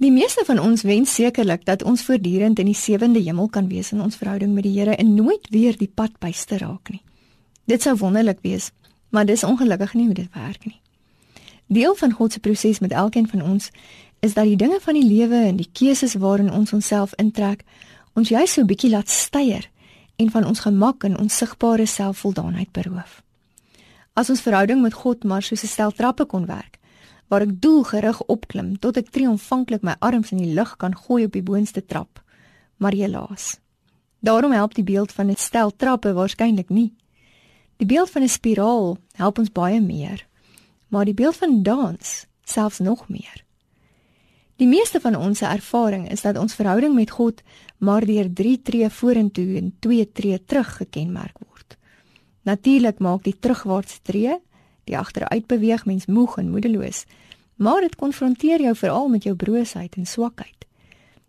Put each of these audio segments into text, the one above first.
Die meeste van ons wens sekerlik dat ons voortdurend in die sewende hemel kan wees in ons verhouding met die Here en nooit weer die pad byste raak nie. Dit sou wonderlik wees, maar dis ongelukkig nie hoe dit werk nie. Deel van God se proses met elkeen van ons is dat die dinge van die lewe en die keuses waarin ons onsself intrek, ons juis so 'n bietjie laat steier en van ons gemak en ons sigbare selfvoldaanheid beroof. As ons verhouding met God maar soos 'n stel trappe kon werk, waar ek doelgerig opklim tot ek triomfantlik my arms in die lug kan gooi op die boonste trap. Maar helaas. Daarom help die beeld van 'n stel trappe waarskynlik nie. Die beeld van 'n spiraal help ons baie meer. Maar die beeld van dans selfs nog meer. Die meeste van ons ervaring is dat ons verhouding met God maar deur 3 tree vorentoe en 2 tree terug gekenmerk word. Natuurlik maak die terugwaartse tree die agteruit beweeg mens moeg en moedeloos. Maar dit konfronteer jou veral met jou broosheid en swakheid.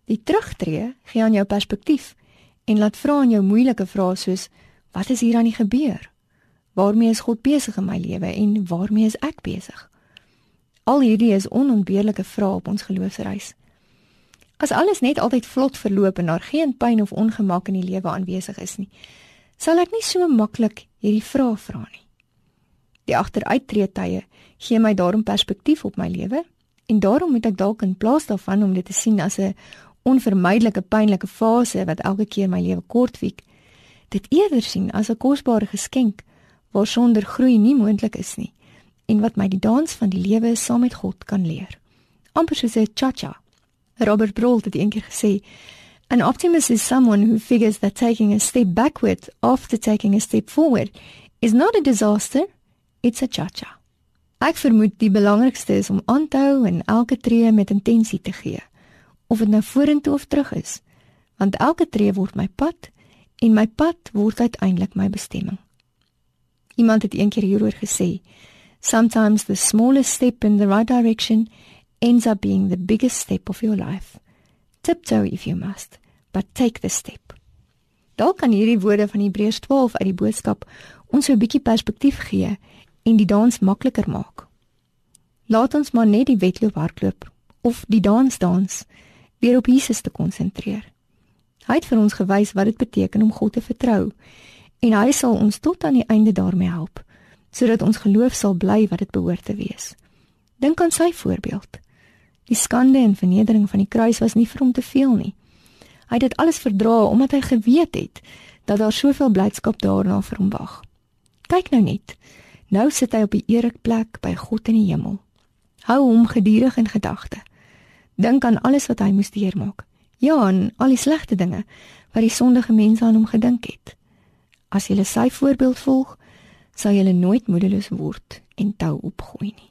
Die terugtreë gee aan jou perspektief en laat vra aan jou moeilike vrae soos wat is hier aan die gebeur? Waarmee is God besig in my lewe en waarmee is ek besig? Al hierdie is onontbeerlike vrae op ons geloofsreis. As alles net altyd vlot verloop en daar geen pyn of ongemak in die lewe aanwesig is nie, sal ek nie so maklik hierdie vrae vra nie. Die agteruittree tye gee my daarom perspektief op my lewe en daarom moet ek dalk in plaas daarvan om dit te sien as 'n onvermydelike pynlike fase wat elke keer my lewe kortwiek, dit eerder sien as 'n kosbare geskenk waarsonder groei nie moontlik is nie en wat my die dans van die lewe saam met God kan leer. amper soos 'n cha-cha. Robert Brault het eendag gesê, "An optimist is someone who figures that taking a step backward after taking a step forward is not a disaster." It's a cha-cha. Ek vermoed die belangrikste is om aan te hou en elke tree met intensie te gee, of dit nou vorentoe of terug is, want elke tree word my pad en my pad word uiteindelik my bestemming. Iemand het eendag hieroor gesê, sometimes the smallest step in the right direction ends up being the biggest step of your life. Tiptoe if you must, but take the step. Dalk kan hierdie woorde van Hebreërs 12 uit die boodskap ons 'n bietjie perspektief gee en die dans makliker maak. Laat ons maar net die wedloop hardloop of die dans dans weer op Jesus te konsentreer. Hy het vir ons gewys wat dit beteken om God te vertrou en hy sal ons tot aan die einde daarmee help sodat ons geloof sal bly wat dit behoort te wees. Dink aan sy voorbeeld. Die skande en vernedering van die kruis was nie vir hom te veel nie. Hy het dit alles verdra omdat hy geweet het dat daar soveel blydskap daarna vir hom wag. Kyk nou net. Nou sit hy op die ereplek by God in die hemel. Hou hom gedurig in gedagte. Dink aan alles wat hy moes deurmaak. Ja, en al die slegte dinge wat die sondige mense aan hom gedink het. As jy sy voorbeeld volg, sal jy nooit moedeloos word en tou opgooi nie.